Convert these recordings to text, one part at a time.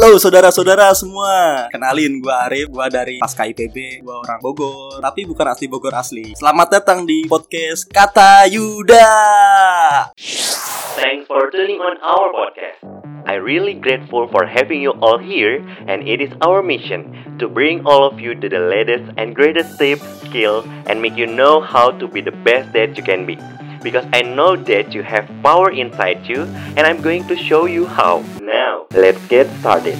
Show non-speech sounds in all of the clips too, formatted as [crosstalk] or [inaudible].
Halo saudara-saudara semua Kenalin gue Arif, gue dari Pasca IPB Gue orang Bogor, tapi bukan asli Bogor asli Selamat datang di podcast Kata Yuda Thanks for tuning on our podcast. I'm really grateful for having you all here, and it is our mission to bring all of you to the latest and greatest tips, skills, and make you know how to be the best that you can be. Because I know that you have power inside you, and I'm going to show you how. Now, let's get started.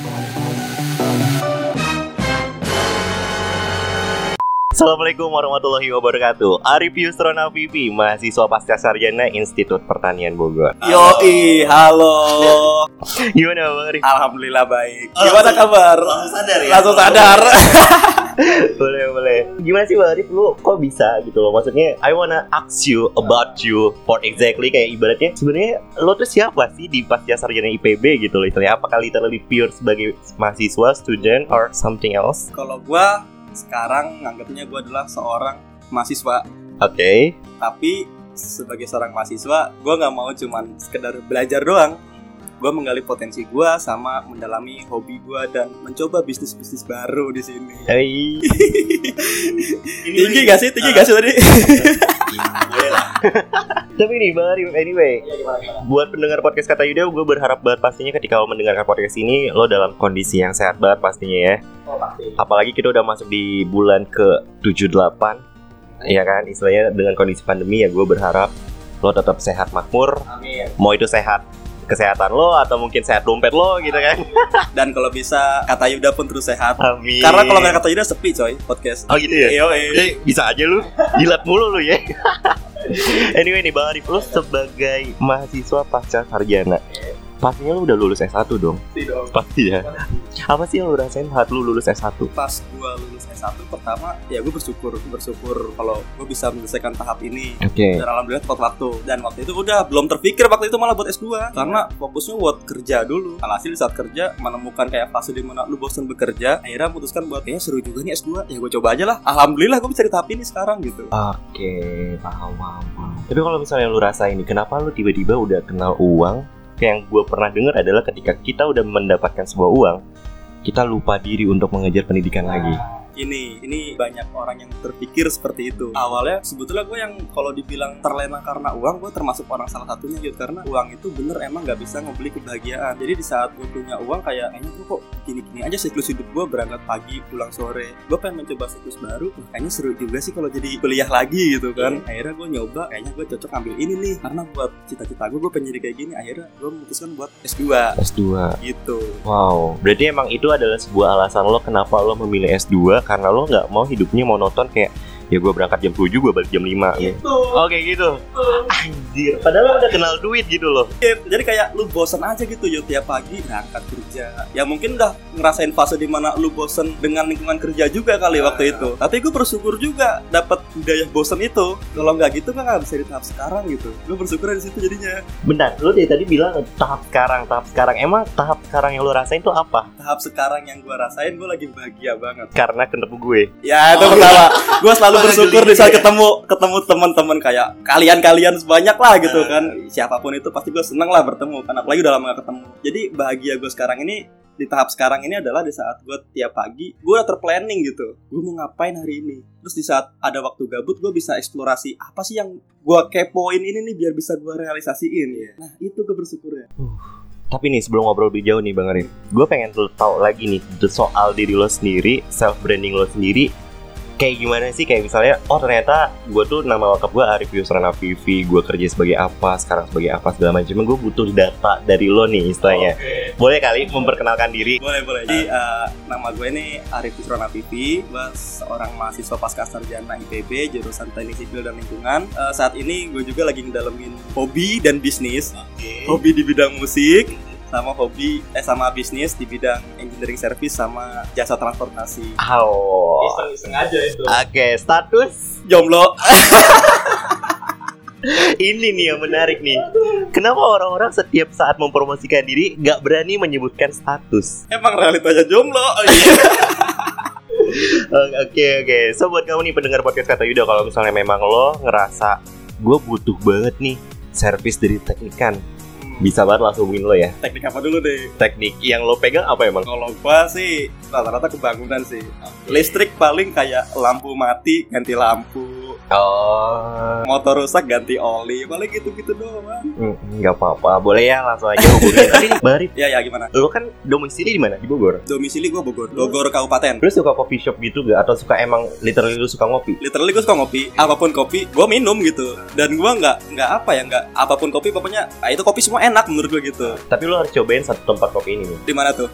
Assalamualaikum warahmatullahi wabarakatuh Arif Yusrona Vivi Mahasiswa Pasca Sarjana Institut Pertanian Bogor Yoi, halo [laughs] Gimana Bang Arif? Alhamdulillah baik Gimana kabar? Langsung sadar ya? Langsung sadar [laughs] boleh boleh. Gimana sih Bang Arif? Lu kok bisa gitu loh? Maksudnya I wanna ask you about you For exactly kayak ibaratnya Sebenarnya lo tuh siapa sih di Pasca Sarjana IPB gitu loh Istilahnya? Apakah literally pure sebagai mahasiswa, student, or something else? Kalau gue sekarang nganggapnya gue adalah seorang mahasiswa. Oke. Tapi sebagai seorang mahasiswa Gue nggak mau cuman sekedar belajar doang Gue menggali potensi gue sama mendalami hobi gue dan mencoba bisnis-bisnis baru di sini. Hey. tinggi gak sih? Tinggi gak sih tadi? [laughs] Tapi nih Bang Arif, anyway Buat pendengar podcast Kata Yuda Gue berharap banget pastinya ketika lo mendengarkan podcast ini Lo dalam kondisi yang sehat banget pastinya ya Apalagi kita udah masuk di bulan ke 78 Iya kan, istilahnya dengan kondisi pandemi ya gue berharap Lo tetap sehat makmur Amin. Mau itu sehat kesehatan lo atau mungkin sehat dompet lo gitu kan [laughs] Dan kalau bisa kata Yuda pun terus sehat. Amin Karena kalau nggak kata Yuda sepi coy podcast. Oh gitu ya? Yo, Eh, bisa aja lu Jilat mulu lu ya [laughs] Anyway nih Bang Arif Lu sebagai mahasiswa pasca sarjana Pastinya lu udah lulus S1 dong Pasti ya Apa sih yang lu rasain saat lu lulus S1? Pas gue lulus S1 pertama, ya gue bersyukur bersyukur kalau gue bisa menyelesaikan tahap ini. Oke Dan alhamdulillah tepat waktu. Dan waktu itu udah belum terpikir waktu itu malah buat S2 karena fokusnya buat kerja dulu. Alhasil saat kerja menemukan kayak fase di mana lu bosan bekerja, akhirnya memutuskan buat kayaknya seru juga nih S2. Ya gue coba aja lah. Alhamdulillah gue bisa di tahap ini sekarang gitu. Oke, paham, paham, paham. Tapi kalau misalnya lu rasain nih, kenapa lu tiba-tiba udah kenal uang? Yang gue pernah dengar adalah ketika kita udah mendapatkan sebuah uang, kita lupa diri untuk mengejar pendidikan lagi. Ini, ini banyak orang yang terpikir seperti itu. Awalnya sebetulnya gue yang kalau dibilang terlena karena uang, gue termasuk orang salah satunya gitu. Karena uang itu bener emang nggak bisa membeli kebahagiaan. Jadi di saat gue punya uang kayak, kayaknya gue kok gini-gini aja siklus hidup gue berangkat pagi pulang sore. Gue pengen mencoba siklus baru, kayaknya seru juga sih kalau jadi kuliah lagi gitu kan. Akhirnya gue nyoba, kayaknya gue cocok ambil ini nih. Karena buat cita-cita gue, gue pengen jadi kayak gini. Akhirnya gue memutuskan buat S2 S2. gitu. Wow, berarti emang itu adalah sebuah alasan lo kenapa lo memilih S2 karena lo nggak mau hidupnya monoton kayak ya gue berangkat jam 7 gue balik jam 5 gitu. Gitu. Oke gitu. Anjir, padahal udah kenal duit gitu loh. jadi kayak lu bosen aja gitu yuk tiap pagi berangkat kerja ya mungkin udah ngerasain fase di mana lu bosen dengan lingkungan kerja juga kali waktu itu tapi gue bersyukur juga dapat budaya bosen itu kalau nggak gitu kan nggak bisa di tahap sekarang gitu gue bersyukur di situ jadinya Bentar, lo dari tadi bilang tahap sekarang, tahap sekarang. Emang tahap sekarang yang lo rasain tuh apa? tahap sekarang yang gue rasain gue lagi bahagia banget Karena ketemu gue. ya itu pertama gue selalu bersyukur di saat ketemu ketemu teman-teman kayak kalian-kalian sebanyak lah gitu kan. Siapa pun itu pasti gue seneng lah bertemu kan apalagi udah lama gak ketemu. Jadi bahagia gue sekarang ini di tahap sekarang ini adalah di saat gue tiap pagi gue udah terplanning gitu. Gue mau ngapain hari ini? Terus di saat ada waktu gabut gue bisa eksplorasi apa sih yang gue kepoin ini nih biar bisa gue realisasiin. Nah itu gue bersyukurnya. Tapi nih sebelum ngobrol lebih jauh nih Bang Arif, gue pengen tahu lagi nih soal diri lo sendiri, self branding lo sendiri. Kayak gimana sih? Kayak misalnya, oh ternyata gue tuh nama lengkap gue Arif Yusrana Vivi, gue kerja sebagai apa, sekarang sebagai apa segala macam. Gue butuh data dari lo nih istilahnya. Boleh kali memperkenalkan diri? boleh boleh jadi eh, nama gue ini Arif Yusrona Pipi gue seorang mahasiswa pasca sarjana IPB jurusan teknik sipil dan lingkungan Eh, saat ini gue juga lagi ngedalamin hobi dan bisnis hobi di bidang musik sama hobi eh sama bisnis di bidang engineering service sama jasa transportasi Oh. iseng aja itu Oke, status jomblo [laughs] ini nih yang menarik nih. Kenapa orang-orang setiap saat mempromosikan diri nggak berani menyebutkan status? emang realitanya jomblo Oh, [laughs] Oke oke. So buat kamu nih pendengar podcast kata Yuda kalau misalnya memang lo ngerasa gue butuh banget nih servis dari teknikan. Bisa banget langsung hubungin lo ya. teknik apa dulu deh Teknik yang lo pegang apa emang? kalau gua sih rata-rata kebangunan sih listrik paling kayak lampu mati ganti lampu Oh, motor rusak ganti oli paling gitu-gitu doang mm, nggak apa-apa. Boleh ya langsung aja hubungin. Tapi ya ya gimana lo kan domisili di mana? Di Bogor. domisili gua Bogor Bogor kabupaten Lu suka coffee shop gitu gak? Atau suka emang literally lu suka ngopi? literally gue suka ngopi apa pun kopi gue minum gitu dan gue nggak nggak apa ya nggak apa pun kopi pokoknya ah, itu kopi semua enak menurut gue gitu Tapi lu harus cobain satu tempat kopi ini di mana tuh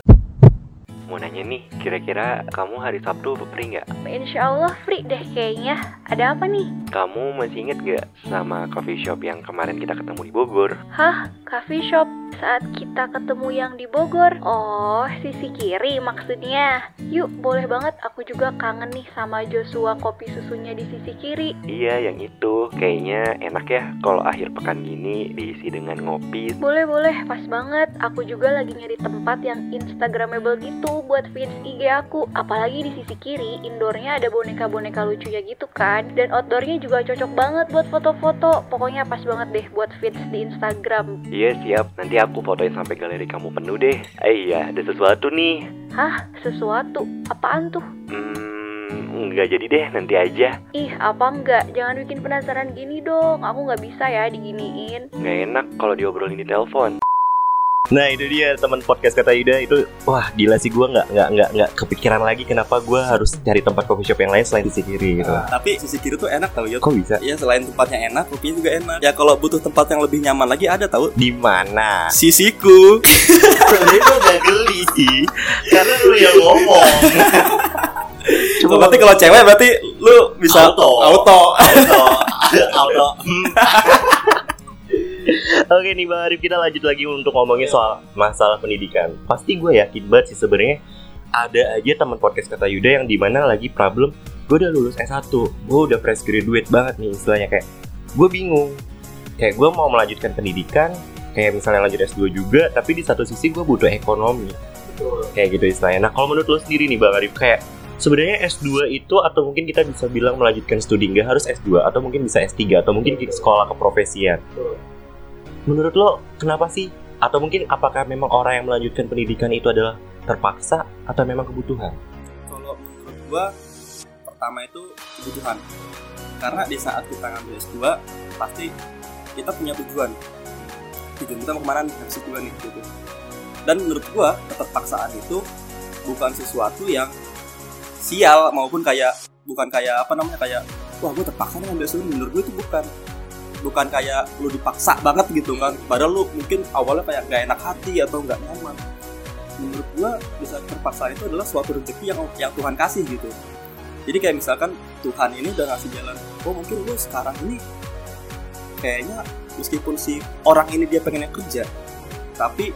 Mau nanya nih, kira-kira kamu hari Sabtu free nggak? Insya Allah free deh kayaknya. Ada apa nih? Kamu masih inget gak sama coffee shop yang kemarin kita ketemu di Bogor? Hah? Coffee shop saat kita ketemu yang di Bogor? Oh, sisi kiri maksudnya. Yuk, boleh banget. Aku juga kangen nih sama Joshua kopi susunya di sisi kiri. Iya, yang itu. Kayaknya enak ya kalau akhir pekan gini diisi dengan ngopi. Boleh, boleh. Pas banget. Aku juga lagi nyari tempat yang instagramable gitu buat feeds IG aku. Apalagi di sisi kiri, indoornya ada boneka-boneka lucunya gitu kan. Dan outdoornya juga cocok banget buat foto-foto. Pokoknya pas banget deh buat feeds di Instagram. Iya, siap. Nanti aku fotoin sampai galeri kamu penuh deh. Eh iya, ada sesuatu nih. Hah? Sesuatu? Apaan tuh? Hmm, nggak jadi deh, nanti aja. Ih, apa enggak? Jangan bikin penasaran gini dong. Aku nggak bisa ya diginiin. Nggak enak kalau diobrolin di telepon. Nah itu dia teman podcast kata Yuda itu wah gila sih gue nggak nggak nggak nggak kepikiran lagi kenapa gue harus cari tempat coffee shop yang lain selain di sisi kiri gitu. tapi sisi kiri tuh enak tau ya Kok bisa? Iya selain tempatnya enak, kopinya juga enak. Ya kalau butuh tempat yang lebih nyaman lagi ada tahu. Di mana? Sisiku. [laughs] Sebenarnya gue gak geli sih karena lu yang ngomong. Oh, berarti kalau cewek berarti lu bisa Auto. auto. auto [laughs] auto. Oke nih Bang Arif kita lanjut lagi untuk ngomongin soal masalah pendidikan. Pasti gue yakin banget sih sebenarnya ada aja teman podcast kata Yuda yang di mana lagi problem gue udah lulus S1 gue udah fresh graduate banget nih istilahnya kayak gue bingung. Kayak gue mau melanjutkan pendidikan kayak misalnya lanjut S2 juga tapi di satu sisi gue butuh ekonomi. Kayak gitu istilahnya. Nah kalau menurut lo sendiri nih Bang Arif kayak sebenarnya S2 itu atau mungkin kita bisa bilang melanjutkan studi nggak harus S2 atau mungkin bisa S3 atau mungkin sekolah keprofesian menurut lo kenapa sih atau mungkin apakah memang orang yang melanjutkan pendidikan itu adalah terpaksa atau memang kebutuhan Kalau menurut gua pertama itu kebutuhan. Karena di saat kita ngambil S2 pasti kita punya tujuan. Tujuan kita mau ke mana nih? Habis S2 nih gitu. Dan menurut gua keterpaksaan itu bukan sesuatu yang sial maupun kayak bukan kayak apa namanya kayak wah gue terpaksa nih ngambil S2 menurut gue itu bukan bukan kayak lu dipaksa banget gitu kan. Padahal lu mungkin awalnya kayak nggak enak hati atau nggak nyaman. Menurut gua bisa terpaksa itu adalah suatu rezeki yang yang Tuhan kasih gitu. Jadi kayak misalkan Tuhan ini udah ngasih jalan oh mungkin lu sekarang ini kayaknya meskipun si orang ini dia pengennya kerja tapi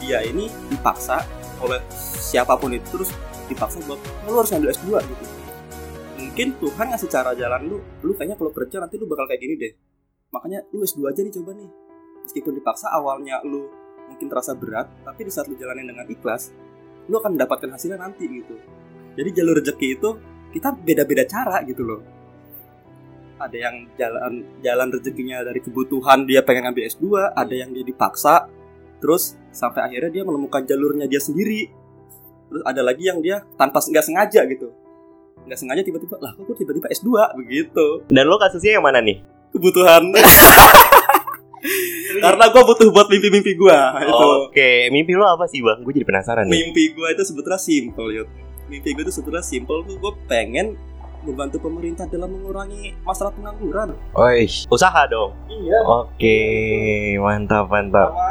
dia ini dipaksa oleh siapa pun itu terus dipaksa buat oh, lu harus ngambil S2 gitu. Mungkin Tuhan ngasih cara jalan lu lu kayaknya kalau kerja nanti lu bakal kayak gini deh makanya lu S2 aja nih coba nih. Meskipun dipaksa awalnya lu mungkin terasa berat tapi di saat lu jalanin dengan ikhlas lu akan mendapatkan hasilnya nanti gitu. Jadi jalur rezeki itu kita beda-beda cara gitu loh. Ada yang jalan jalan rezekinya dari kebutuhan dia pengen ngambil S2 ada yang dia dipaksa terus sampai akhirnya dia menemukan jalurnya dia sendiri. Terus ada lagi yang dia tanpa nggak sengaja gitu. Nggak sengaja tiba-tiba lah kok tiba-tiba S2 begitu. Dan lo kasusnya yang mana nih kebutuhan. [laughs] Karena gue butuh buat mimpi-mimpi gue itu. Oke mimpi lo apa sih bang? Gue jadi penasaran nih. Mimpi gue itu sebetulnya simple yuk mimpi gue itu sebetulnya simple tuh gue pengen membantu pemerintah dalam mengurangi masalah pengangguran. Oi, usaha dong? Iya. Oke mantap mantap. Sama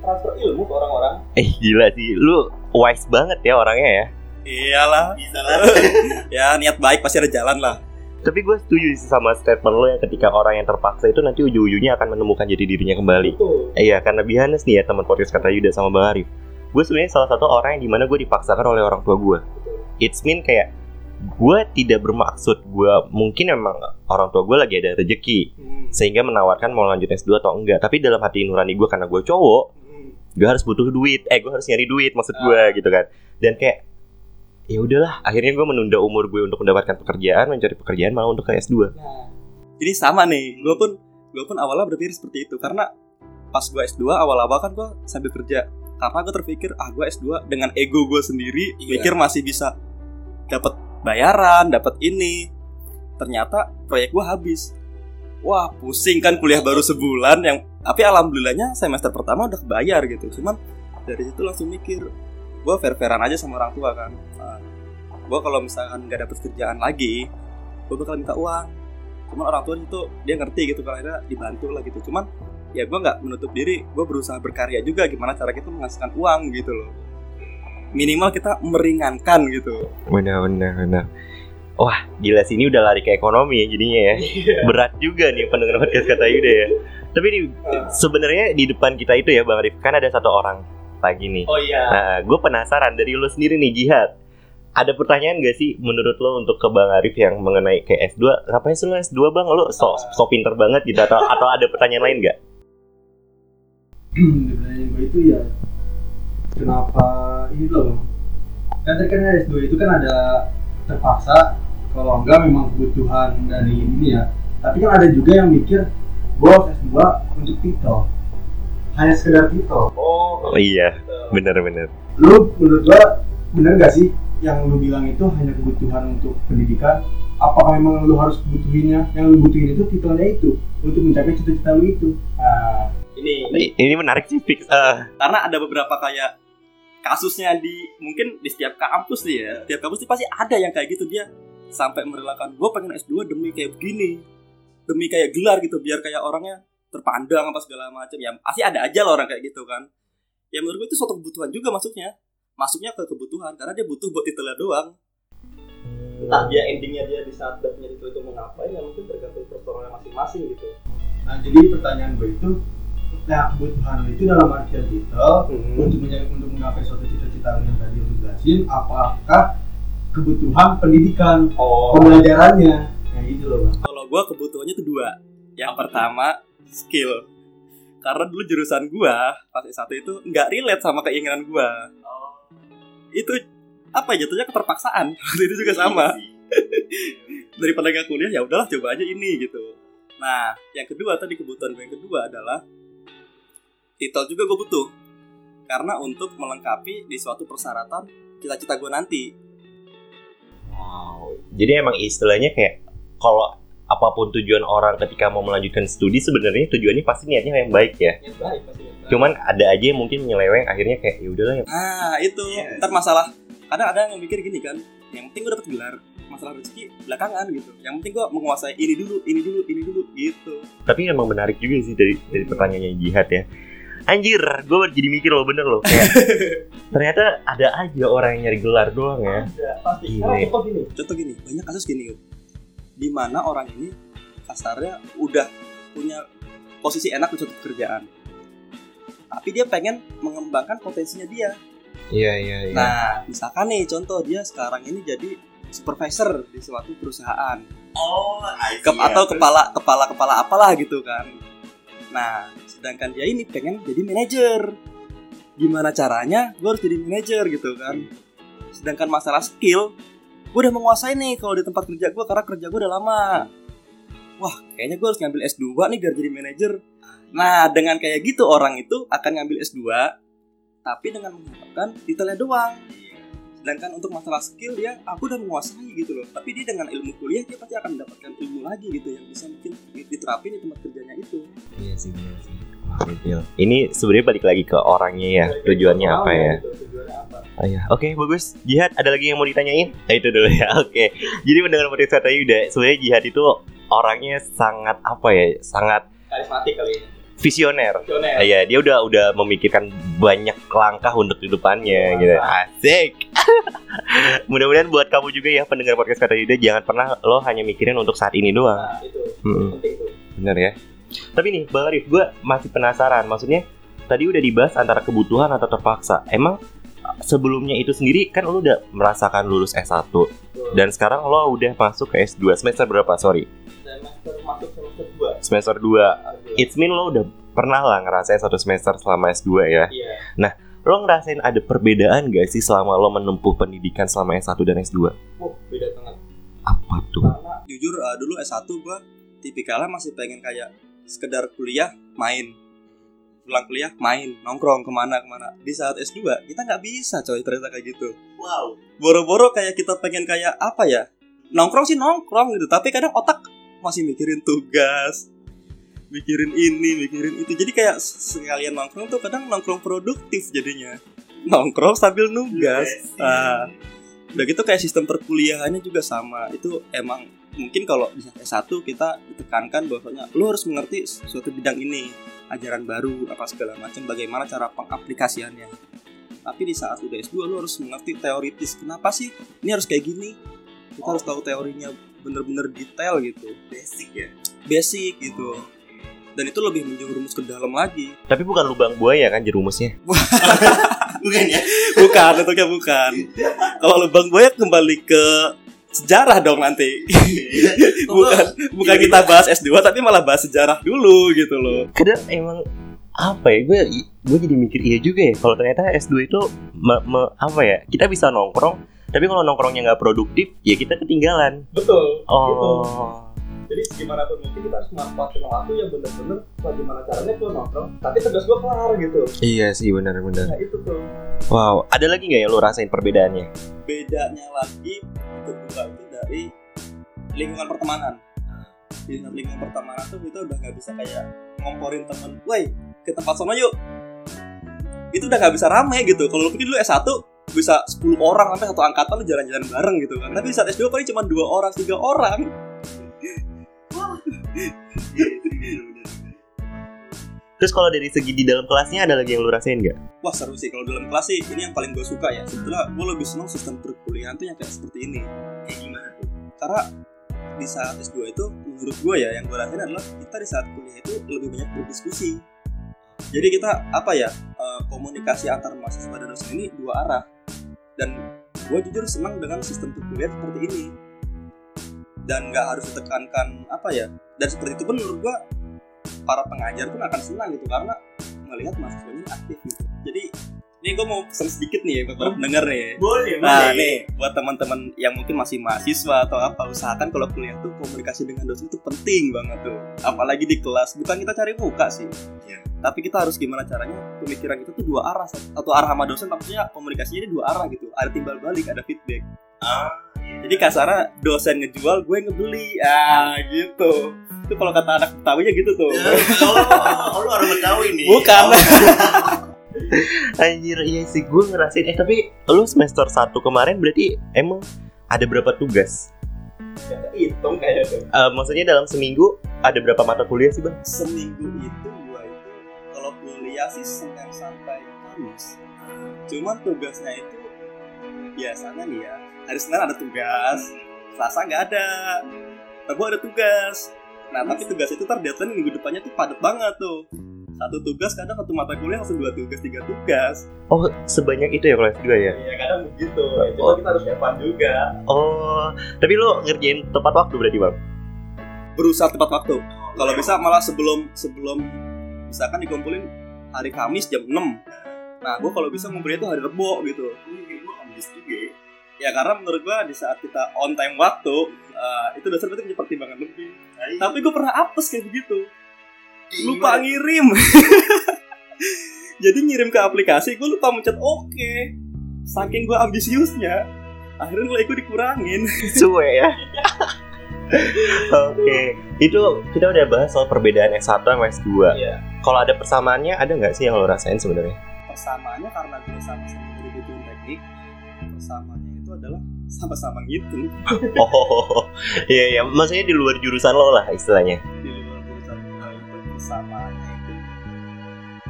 transfer ilmu ke orang-orang. Eh gila sih lu wise banget ya orangnya ya. Iyalah. Bisa lah. [laughs] Ya niat baik pasti ada jalan lah Tapi gue setuju sih sama statement lo yang ketika orang yang terpaksa itu nanti ujung-ujungnya akan menemukan jati dirinya kembali. betul. Eh, iya, karena biasa nih ya teman podcast kata Yuda sama Bang Arif. Gue sebenarnya salah satu orang yang di mana gue dipaksakan oleh orang tua gue. It's mean kayak gue tidak bermaksud gue mungkin memang orang tua gue lagi ada rezeki sehingga menawarkan mau lanjut S2 atau enggak. Tapi dalam hati nurani gue karena gue cowok gue harus butuh duit. Eh gue harus nyari duit maksud gue gitu kan. Dan kayak ya udahlah. Akhirnya gue menunda umur gue untuk mendapatkan pekerjaan mencari pekerjaan malah untuk ke S2 Nah, jadi sama nih, gue pun gue pun awalnya berpikir seperti itu. Karena pas gue S2 awal-awal kan gue sambil kerja. Karena gue terpikir ah gue S2 dengan ego gue sendiri Iya. pikir masih bisa dapat bayaran dapat ini. Ternyata proyek gue habis. Wah pusing kan kuliah baru sebulan yang tapi alhamdulillahnya semester pertama udah kebayar gitu. Cuman dari situ langsung mikir gue fair fairan aja sama orang tua kan. Gue kalau misalkan nggak dapet kerjaan lagi gue bakal minta uang. Cuman orang tua itu dia ngerti gitu kalau akhirnya dibantu lah gitu. Cuman ya gue nggak menutup diri gue berusaha berkarya juga gimana cara kita menghasilkan uang gitu loh. Minimal kita meringankan gitu. Benar benar benar. Wah, gila sih ini udah lari ke ekonomi ya jadinya ya. Berat juga nih pendengar podcast kata Yuda ya. Tapi di, sebenarnya di depan kita itu ya Bang Arif kan ada satu orang lagi nih. oh iya Nah, gue penasaran dari lo sendiri nih Jihad. Ada pertanyaan gak sih menurut lo untuk ke Bang Arif yang mengenai kayak S2? Ngapain sih lo S2 Bang? Lo so, so pinter banget gitu atau, atau ada pertanyaan lain gak? pertanyaan gue itu ya kenapa ini loh bang kan tadi kan S2 itu kan ada terpaksa kalau enggak memang kebutuhan dari ini ya tapi kan ada juga yang mikir gue harus S2 untuk titel hanya sekedar titel Oh iya, bener-bener. lu menurut gua bener gak sih yang lu bilang itu hanya kebutuhan untuk pendidikan? Apakah memang lu harus butuhinnya? Yang lu butuhin itu titelnya itu untuk mencapai cita-cita lu itu. Nah, ini Ini menarik sih fix. Eh, karena ada beberapa kayak kasusnya di mungkin di setiap kampus nih ya. Setiap kampus pasti ada yang kayak gitu. Dia sampai merelakan gue pengen S2 demi kayak begini demi kayak gelar gitu biar kayak orangnya terpandang apa segala macam. Ya pasti ada aja lah orang kayak gitu kan. Ya menurut gue itu suatu kebutuhan juga masuknya. Masuknya ke kebutuhan karena dia butuh buat titelnya doang. Entah dia endingnya dia di saat udah punya titel itu mau ngapain ya mungkin tergantung personalnya masing-masing gitu. Nah jadi pertanyaan gue itu nah kebutuhan itu dalam artian titel untuk menjadi untuk menggapai suatu cita-cita yang tadi lu jelasin apakah kebutuhan pendidikan oh. pembelajarannya? Kayak gitu loh bang. Kalau gue kebutuhannya tuh dua. Yang pertama skill. Karena dulu jurusan gue pas S1 itu nggak relate sama keinginan gue. Itu apa ya jatuhnya keterpaksaan. [laughs] Waktu itu juga sama. [laughs] Daripada nggak kuliah ya udahlah coba aja ini gitu. Nah, yang kedua tadi kebutuhan gue yang kedua adalah titel juga gue butuh. Karena untuk melengkapi di suatu persyaratan cita-cita gue nanti. Wow. Jadi emang istilahnya kayak kalau apa pun tujuan orang ketika mau melanjutkan studi sebenarnya tujuannya pasti niatnya yang baik ya. Yang baik pasti. Cuman ada aja yang mungkin nyeleweng akhirnya kayak ya udahlah ya. Ah itu Iya. ntar masalah kadang ada yang mikir gini kan yang penting gue dapet gelar masalah rezeki belakangan gitu yang penting gue menguasai ini dulu ini dulu ini dulu gitu Tapi emang menarik juga sih dari dari pertanyaannya Jihad ya. Anjir, gue jadi mikir loh bener loh kayak [laughs] ternyata ada aja orang yang nyari gelar doang ya. ada pasti Gile. Karena contoh gini contoh gini banyak kasus gini. Di mana orang ini kasarnya udah punya posisi enak di suatu pekerjaan. Tapi dia pengen mengembangkan potensinya dia. Iya iya iya. nah misalkan nih contoh dia sekarang ini jadi supervisor di suatu perusahaan. Oh, Ke- atau kepala kepala kepala apalah gitu kan. Nah sedangkan dia ini pengen jadi manajer. Gimana caranya? Gue harus jadi manajer gitu kan. Sedangkan masalah skill gue udah menguasai nih kalau di tempat kerja gue karena kerja gue udah lama. Wah kayaknya gue harus ngambil S2 nih biar jadi manajer. Nah dengan kayak gitu orang itu akan ngambil S2 tapi dengan mengharapkan titelnya doang. Sedangkan untuk masalah skill dia aku udah menguasai gitu loh. Tapi dia dengan ilmu kuliah dia pasti akan mendapatkan ilmu lagi gitu yang bisa mungkin diterapin di tempat kerjanya itu. Iya sih bener sih. Gokil. Ini sebenarnya balik lagi ke orangnya ya. Tujuannya apa ya? Gitu, Oh iya, oke bagus. Jihad, ada lagi yang mau ditanyain? Eh, itu dulu ya. [laughs] Oke. Jadi mendengar podcast kata Yuda, sebenarnya Jihad itu orangnya sangat apa ya? Sangat karismatik kali ini visioner. visioner Ah, Iya, dia udah udah memikirkan banyak langkah untuk kehidupannya gitu. Asik. [laughs] Mudah-mudahan buat kamu juga ya pendengar podcast kata Yuda jangan pernah lo hanya mikirin untuk saat ini doang. nah itu Mm-mm. penting tuh Bener ya. Tapi nih, Bang Arif, gue masih penasaran. Maksudnya, tadi udah dibahas antara kebutuhan atau terpaksa. Emang sebelumnya itu sendiri kan lo udah merasakan lulus S1 dan sekarang lo udah masuk ke S2 semester berapa? Sorry, semester masuk semester dua semester 2. It's mean lo udah pernah lah ngerasain satu semester selama S2 ya. iya Lo ngerasain ada perbedaan gak sih selama lo menempuh pendidikan selama S1 dan S2? Wah, beda banget Apa tuh? karena jujur uh, dulu S1 gua tipikalnya masih pengen kayak sekedar kuliah main. Pulang kuliah main. Nongkrong ke mana ke mana. Di saat S2 kita nggak bisa coy ternyata kayak gitu. Wow. boro-boro kayak kita pengen kayak apa ya? Nongkrong sih nongkrong gitu tapi kadang otak masih mikirin tugas mikirin ini mikirin itu. Jadi kayak sekalian nongkrong tuh kadang nongkrong produktif jadinya. Nongkrong sambil nugas. ah. Udah gitu kayak sistem perkuliahannya juga sama. Itu emang mungkin kalau di S1 kita ditekankan bahwasanya lu harus mengerti suatu bidang ini ajaran baru apa segala macam bagaimana cara pengaplikasiannya tapi di saat udah S2 lu harus mengerti teoritis kenapa sih ini harus kayak gini kita harus tahu teorinya bener-bener detail gitu Basic ya. basic gitu dan itu lebih menjerumus ke dalam lagi Tapi bukan lubang buaya kan jerumusnya. [laughs] Bukan ya? bukan itu bukan kalau lubang buaya kembali ke sejarah dong nanti. [laughs] Bukan bukan kita bahas S2 tapi malah bahas sejarah dulu gitu loh. Kadang emang apa ya gue gue jadi mikir iya juga ya kalau ternyata S2 itu me- me- apa ya kita bisa nongkrong tapi kalau nongkrongnya nggak produktif ya kita ketinggalan. Betul. Oh jadi gimana pun mungkin kita harus manfaatin waktu yang bener-bener bagaimana caranya gue nongkrong tapi tugas gue kelar gitu. Iya sih benar-benar. Nah itu tuh. Wow ada lagi nggak yang lo rasain perbedaannya? Bedanya lagi kedua itu dari lingkungan pertemanan. Di lingkungan pertemanan tuh kita udah nggak bisa kayak ngomporin temen woi ke tempat sono yuk. Itu udah nggak bisa rame gitu. Kalau mungkin lu S1 bisa 10 orang sampai satu angkatan lu jalan-jalan bareng gitu kan. Tapi di saat S2 paling cuma dua orang tiga orang terus kalau dari segi di dalam kelasnya ada lagi yang lo rasain nggak Wah seru sih kalau dalam kelas sih ini yang paling gue suka ya. Sebetulnya gue lebih senang sistem perkuliahan tuh yang kayak seperti ini. Kayak gimana tuh? Karena di saat S2 itu menurut gue ya yang gue rasain adalah kita di saat kuliah itu lebih banyak berdiskusi. Jadi kita apa ya eh, komunikasi antar mahasiswa dan dosen ini dua arah. Dan gue jujur senang dengan sistem perkuliahan seperti ini. Dan nggak harus ditekankan apa ya. Dan seperti itu pun menurut gue para pengajar pun akan senang gitu karena melihat mahasiswanya aktif gitu. Jadi ini gue mau pesan sedikit nih buat para pendengar nih. Boleh, Nah nih buat teman-teman yang mungkin masih mahasiswa atau apa usahakan kalau kuliah tuh komunikasi dengan dosen itu penting banget tuh. Apalagi di kelas bukan kita cari muka sih. Iya. Tapi kita harus gimana caranya pemikiran kita tuh dua arah atau arah sama dosen maksudnya komunikasinya ini dua arah gitu. Ada timbal balik, ada feedback. Ah, Jadi kasarnya dosen ngejual gue ngebeli. Ah gitu. Itu kalau kata anak Betawinya gitu tuh. oh, lu orang Betawi nih. Bukan. Anjir iya sih gue ngerasain eh tapi lu semester 1 kemarin berarti emang ada berapa tugas? Hitung kayaknya. Eh, maksudnya dalam seminggu ada berapa mata kuliah sih bang? seminggu itu gua itu kalau kuliah sih Senin sampai Kamis cuman tugasnya itu biasanya nih ya hari Senin ada tugas Selasa nggak ada Rabu ada tugas. Nah tapi tugas itu ntar deadline minggu depannya tuh padat banget tuh. Satu tugas kadang satu mata kuliah langsung dua tugas tiga tugas. Oh sebanyak itu ya kelas 2 ya? iya kadang begitu. Ya, cuma kita harus depan juga. Oh tapi lu ngerjain tepat waktu berarti bang? berusaha tepat waktu. Kalau bisa malah sebelum sebelum misalkan dikumpulin hari Kamis jam 6 nah gue kalau bisa ngumpulnya itu hari Rebo gitu ya karena menurut gue di saat kita on time waktu eh, itu dosen berarti punya pertimbangan lebih. Tapi gue pernah apes kayak begitu. Lupa ngirim. [laughs] Jadi ngirim ke aplikasi gue lupa mencet oke. Saking gue ambisiusnya akhirnya nilai gue dikurangin. [laughs] Suwe ya. Oke. Itu kita udah bahas soal perbedaan S1 sama S2 Iya. Kalau ada persamaannya ada nggak sih yang lo rasain sebenarnya? persamaannya karena gue sama-sama dari background teknik. Persamaannya itu adalah sama-sama ngitung Oh iya iya. Maksudnya di luar jurusan lo lah istilahnya? Di luar jurusan gue itu persamaannya itu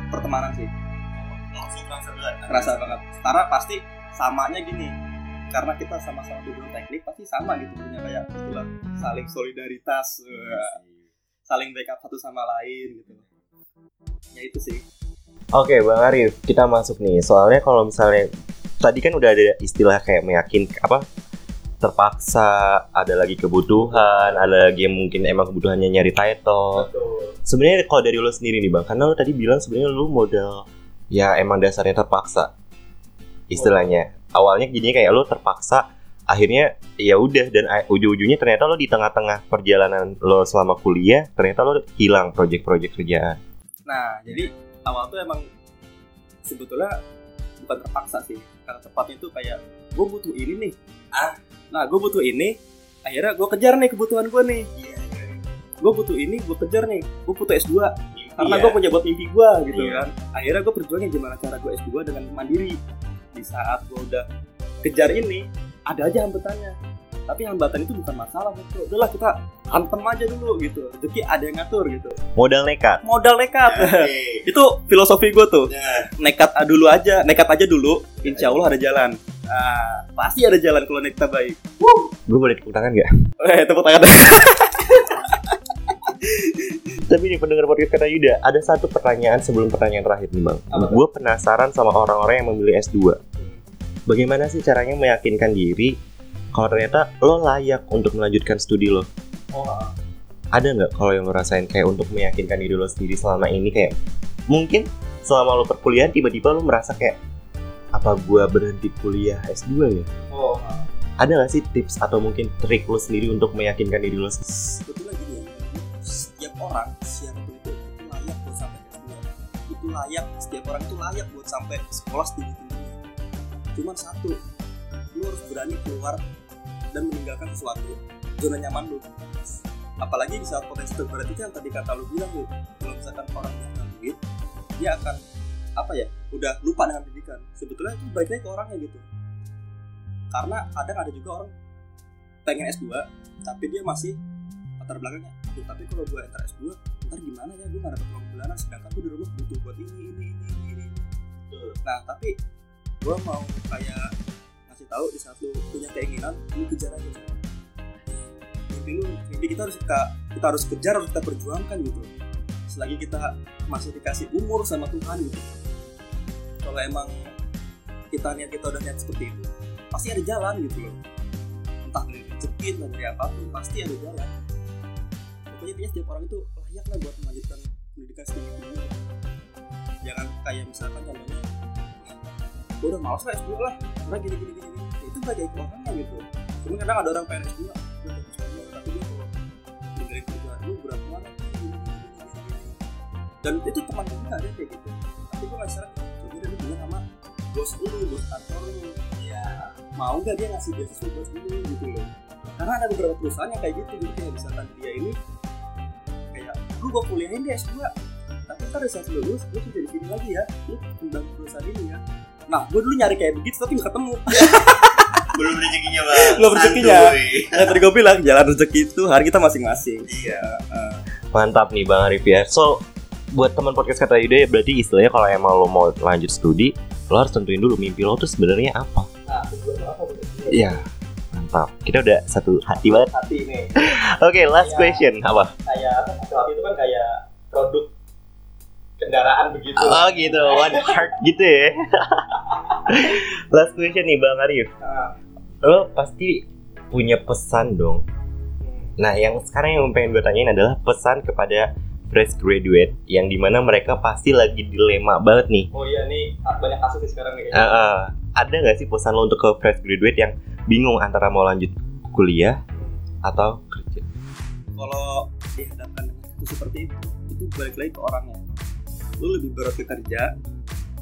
pertemanan sih. Langsung kerasa banget. kerasa banget. Karena pasti samanya gini karena kita sama-sama background teknik pasti sama gitu punya kayak istilah saling solidaritas wah, saling backup satu sama lain gitu. Ya itu sih. Oke Bang Arif Kita masuk nih. Soalnya kalau misalnya Tadi kan udah ada istilah kayak meyakin Apa terpaksa ada lagi kebutuhan ada lagi yang mungkin emang kebutuhannya nyari title. Sebenarnya kalau dari lo sendiri nih bang karena lo tadi bilang sebenarnya lo model ya emang dasarnya terpaksa istilahnya. Awalnya jadinya kayak lo terpaksa akhirnya ya udah dan ujung-ujungnya ternyata lo di tengah-tengah perjalanan lo selama kuliah ternyata lo hilang project-project kerjaan. Nah jadi awal tuh emang sebetulnya bukan terpaksa sih. Karena tepatnya itu kayak gue butuh ini nih. Ah. Nah gue butuh ini akhirnya gue kejar nih kebutuhan gue nih. Gue butuh ini gue kejar nih. Gue butuh S2 karena gue punya buat mimpi gue gitu Iya. kan. Akhirnya gue perjuangin gimana cara gue S2 dengan mandiri. Di saat gue udah kejar ini ada aja hambatannya tapi hambatan itu bukan masalah gitu udahlah kita hantem aja dulu gitu. Rezeki ada yang ngatur gitu. Modal nekat. modal nekat. [laughs] Itu filosofi gue tuh. Nekat a- dulu aja. Nekat aja dulu insya Allah ada jalan. Nah, pasti ada jalan kalau nekat baik. Gue boleh tepuk tangan gak? eh tepuk tangan. [laughs] Tapi nih pendengar podcast kata Yuda, ada satu pertanyaan sebelum pertanyaan terakhir nih bang. Gue penasaran sama orang-orang yang memilih S2. Bagaimana sih caranya meyakinkan diri kalau ternyata lo layak untuk melanjutkan studi lo? oh ah. Ada nggak kalau yang lo rasain kayak untuk meyakinkan diri lo sendiri selama ini kayak mungkin selama lo perkuliahan tiba-tiba lo merasa kayak apa gue berhenti kuliah S2 ya? oh ah. Ada nggak sih tips atau mungkin trik lo sendiri untuk meyakinkan diri lo? sebetulnya gini ya setiap orang siapa itu layak buat sampai S2 itu layak setiap orang itu layak buat sampai sekolah setinggi tingginya cuman satu lu harus berani keluar dan meninggalkan sesuatu zona nyaman lu. Apalagi di saat potensi terberat itu yang tadi kata lu bilang tuh kalau misalkan orang yang duit dia akan apa ya udah lupa dengan pendidikan. Sebetulnya itu baik lagi ke orangnya gitu. Karena kadang ada juga orang pengen S2 tapi dia masih latar belakangnya. "Aduh, tapi kalau gue enter S2 ntar gimana ya gue gak dapet uang bulanan sedangkan gue di rumah butuh buat ini ini ini ini, ini. nah tapi gue mau kayak tahu di saat lu punya keinginan lu kejar aja. Mimpi lu mimpi kita harus kita kita harus kejar harus kita perjuangkan gitu. Selagi kita masih dikasih umur sama Tuhan gitu. Kalau emang kita niat kita udah niat seperti itu pasti ada jalan gitu loh. Entah dari rezeki entah dari apa pun pasti ada jalan. Pokoknya intinya setiap orang itu layak lah buat melanjutkan pendidikan setinggi tingginya jangan kayak misalkan contohnya gue udah malas lah S2 lah. Karena gini gini, gini. Itu gak kayak orangnya gitu. Cuma kadang ada orang pengen S2 gue pengen S2 tapi dia kalau tinggalin kerjaan lu gini, gini, gini, gini, gini. dan itu teman gue ada kayak gitu. Tapi gue saran coba deh lu bilang sama bos lu bos kantor lu ya mau gak dia ngasih beasiswa bos lu? Gitu loh. Karena ada beberapa perusahaan yang kayak gitu. Jadi kayak misalkan dia ini kayak lu gua kuliahin deh S2 tapi ntar saat lulus lu kerja di sini lagi ya. Lu kembang perusahaan ini ya. Nah gue dulu nyari kayak begitu tapi gak ketemu [laughs] Belum rezekinya bang. Belum rezekinya. yang tadi gue bilang jalan rezeki itu hari kita masing-masing iya Mantap nih Bang Arif ya. So buat teman podcast kata Yuda ya berarti istilahnya kalau emang lo mau lanjut studi lo harus tentuin dulu mimpi lo tuh sebenarnya apa. nah Iya. Mantap. Kita udah satu hati banget. hati nih Oke, last Iya. question apa? kayak apa satu hati itu kan kayak produk kendaraan begitu Oh gitu, one heart gitu ya. [laughs] last question nih Bang Arif. Nah, Lo pasti punya pesan dong. Nah, yang sekarang yang pengen gue tanyain adalah pesan kepada fresh graduate yang di mana mereka pasti lagi dilema banget nih. oh iya nih banyak kasus nih sekarang nih Eh, eh, ada nggak sih pesan lo untuk ke fresh graduate yang bingung antara mau lanjut kuliah atau kerja? kalau dihadapkan dengan situasi seperti itu itu balik lagi ke orangnya lu lebih berat ke kerja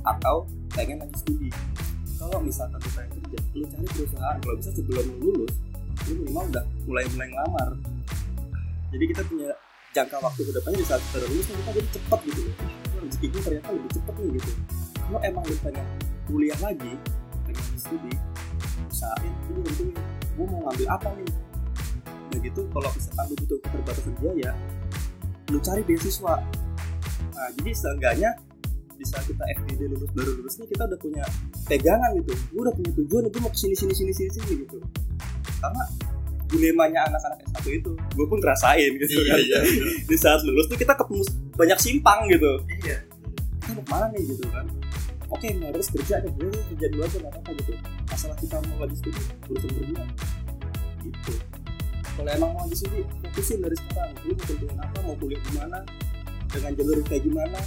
atau pengen lanjut studi kalau misalkan lu pengen lu cari perusahaan kalau bisa sebelum lu lulus lu minimal udah mulai mulai ngelamar. Jadi kita punya jangka waktu ke depannya di saat kita lulus kita jadi cepet gitu loh. Rezeki gue ternyata lebih cepet nih gitu. Kalau emang lu pengen kuliah lagi pengen studi usahain lu tentuin gue mau ngambil apa nih? Nah gitu kalau misalkan lu butuh keterbatasan biaya, lu cari beasiswa. Nah jadi seenggaknya di saat kita FGD lulus baru lulus nih kita udah punya pegangan gitu. Gue udah punya tujuan, gue mau ke sini sini sini sini sini gitu. Karena dilemanya anak-anak S1 itu, gue pun ngerasain gitu kan. [laughs] Di saat lulus tuh kita ketemu banyak simpang gitu. Iya. Kita mau ke mana nih gitu kan? Oke, nah terus kerja deh, gue kerja dulu aja nggak apa-apa gitu. Masalah kita mau lagi studi, urusan berdua. Gitu kalau emang mau lanjut studi fokusin dari sekarang lu mau tentuin apa mau kuliah di mana dengan jalur kayak gimana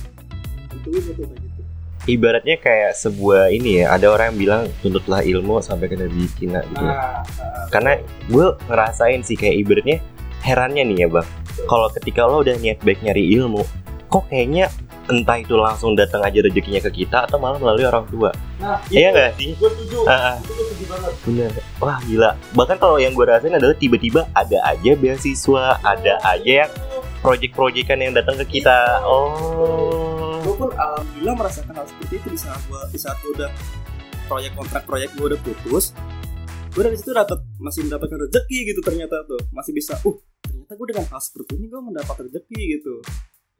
tentuin itu kayak gitu Ibaratnya kayak sebuah ini ya, ada orang yang bilang tuntutlah ilmu sampai ke negeri Cina gitu. nah, nah, Karena gue ngerasain sih kayak ibaratnya herannya nih ya bang. Kalau ketika lo udah niat baik nyari ilmu, kok kayaknya entah itu langsung datang aja rezekinya ke kita atau malah melalui orang tua. Nah, Iya nggak sih? Gue setuju. Ah, ah. Itu gue setuju banget. Bener. Wah gila. Bahkan kalau yang gue rasain adalah tiba-tiba ada aja beasiswa, ada aja yang project-projectan yang datang ke kita. Oh. Pun alhamdulillah merasakan hal seperti itu di saat gue di saat gue udah proyek kontrak proyek gue udah putus. Gue dari situ dapat masih mendapatkan rezeki gitu ternyata tuh. Masih bisa uh ternyata gue dengan hal seperti ini gue mendapat rezeki gitu.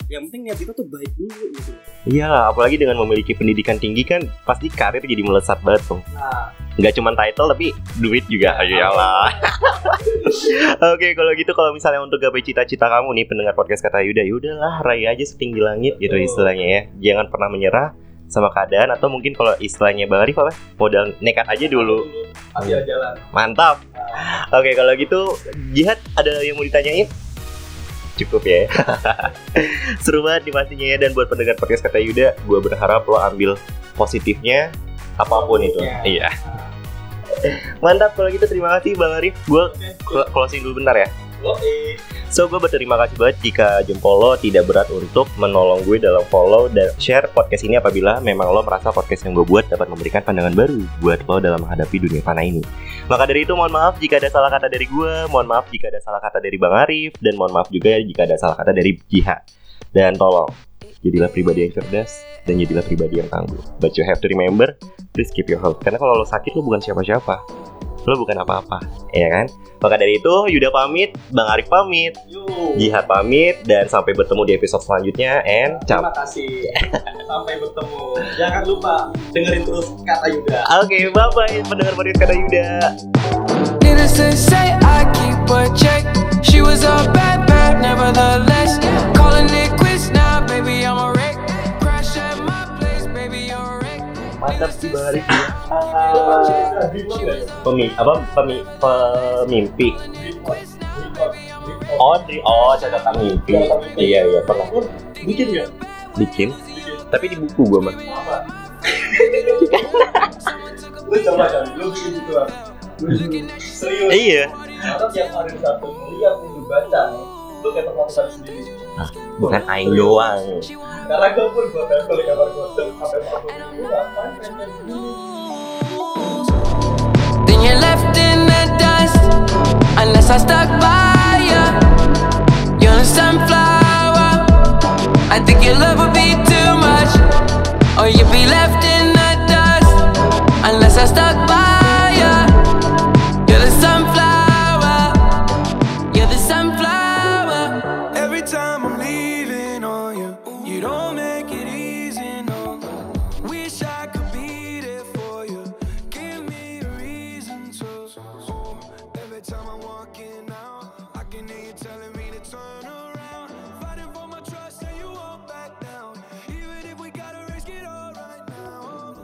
Yang penting niat kita tuh baik dulu gitu. Iya, apalagi dengan memiliki pendidikan tinggi kan pasti karir jadi melesat banget tuh. Nah, Nggak cuma title tapi duit juga. Iyalah. [laughs] Oke, kalau gitu kalau misalnya untuk gapai cita-cita kamu nih pendengar podcast kata Yuda, yaudahlah raih aja setinggi langit gitu istilahnya ya. Jangan pernah menyerah sama keadaan atau mungkin kalau istilahnya Bang Arif apa? Modal nekat aja dulu. hati jalan. Mantap. Oke, kalau gitu Jihad ada yang mau ditanyain? Cukup ya. [laughs] Seru banget nih pastinya ya dan buat pendengar podcast kata Yuda, gue berharap lo ambil positifnya apa pun itu. Iya. Mantap kalau gitu terima kasih Bang Arif. Gue closing dulu bentar ya. So gue berterima kasih banget jika jempol lo tidak berat untuk menolong gue dalam follow dan share podcast ini apabila memang lo merasa podcast yang gue buat dapat memberikan pandangan baru buat lo dalam menghadapi dunia fana ini. Maka dari itu mohon maaf jika ada salah kata dari gue, mohon maaf jika ada salah kata dari Bang Arif, dan mohon maaf juga jika ada salah kata dari Jihad. Dan tolong, jadilah pribadi yang cerdas dan jadilah pribadi yang tangguh. But you have to remember, please keep your health. Karena kalau lo sakit lo bukan siapa-siapa. Lo bukan apa-apa, ya kan? Maka dari itu, Yuda pamit, Bang Arif pamit. Jihad pamit, dan sampai bertemu di episode selanjutnya. And cap. Terima kasih. [laughs] Sampai bertemu. Jangan lupa dengerin terus kata Yuda. Oke, bye-bye pendengar podcast kata Yuda. Needless to say, I keep a check. She was a bad, bad, nevertheless. Mantap sih Bang Arif. Dreamwork nggak ya? Pemi, apa pemi, pemimpi. Oh, di, oh catatan mimpi. Iya iya pernah Bikin nggak? bikin. Tapi di buku gua mah. [laughs] Lu coba kan, lu bikin gitu. Serius. Iya. Karena tiap hari satu lu baca, lu kayak termotivasi sendiri. Ah, bukan aing doang. Karena gue pun buat tempel di kamar gue sampai masuk itu ngapain. Then you're left in the dust, unless I stuck by you. You're a sunflower. I think your love would be too much, or you'd be left in the dust, unless I stuck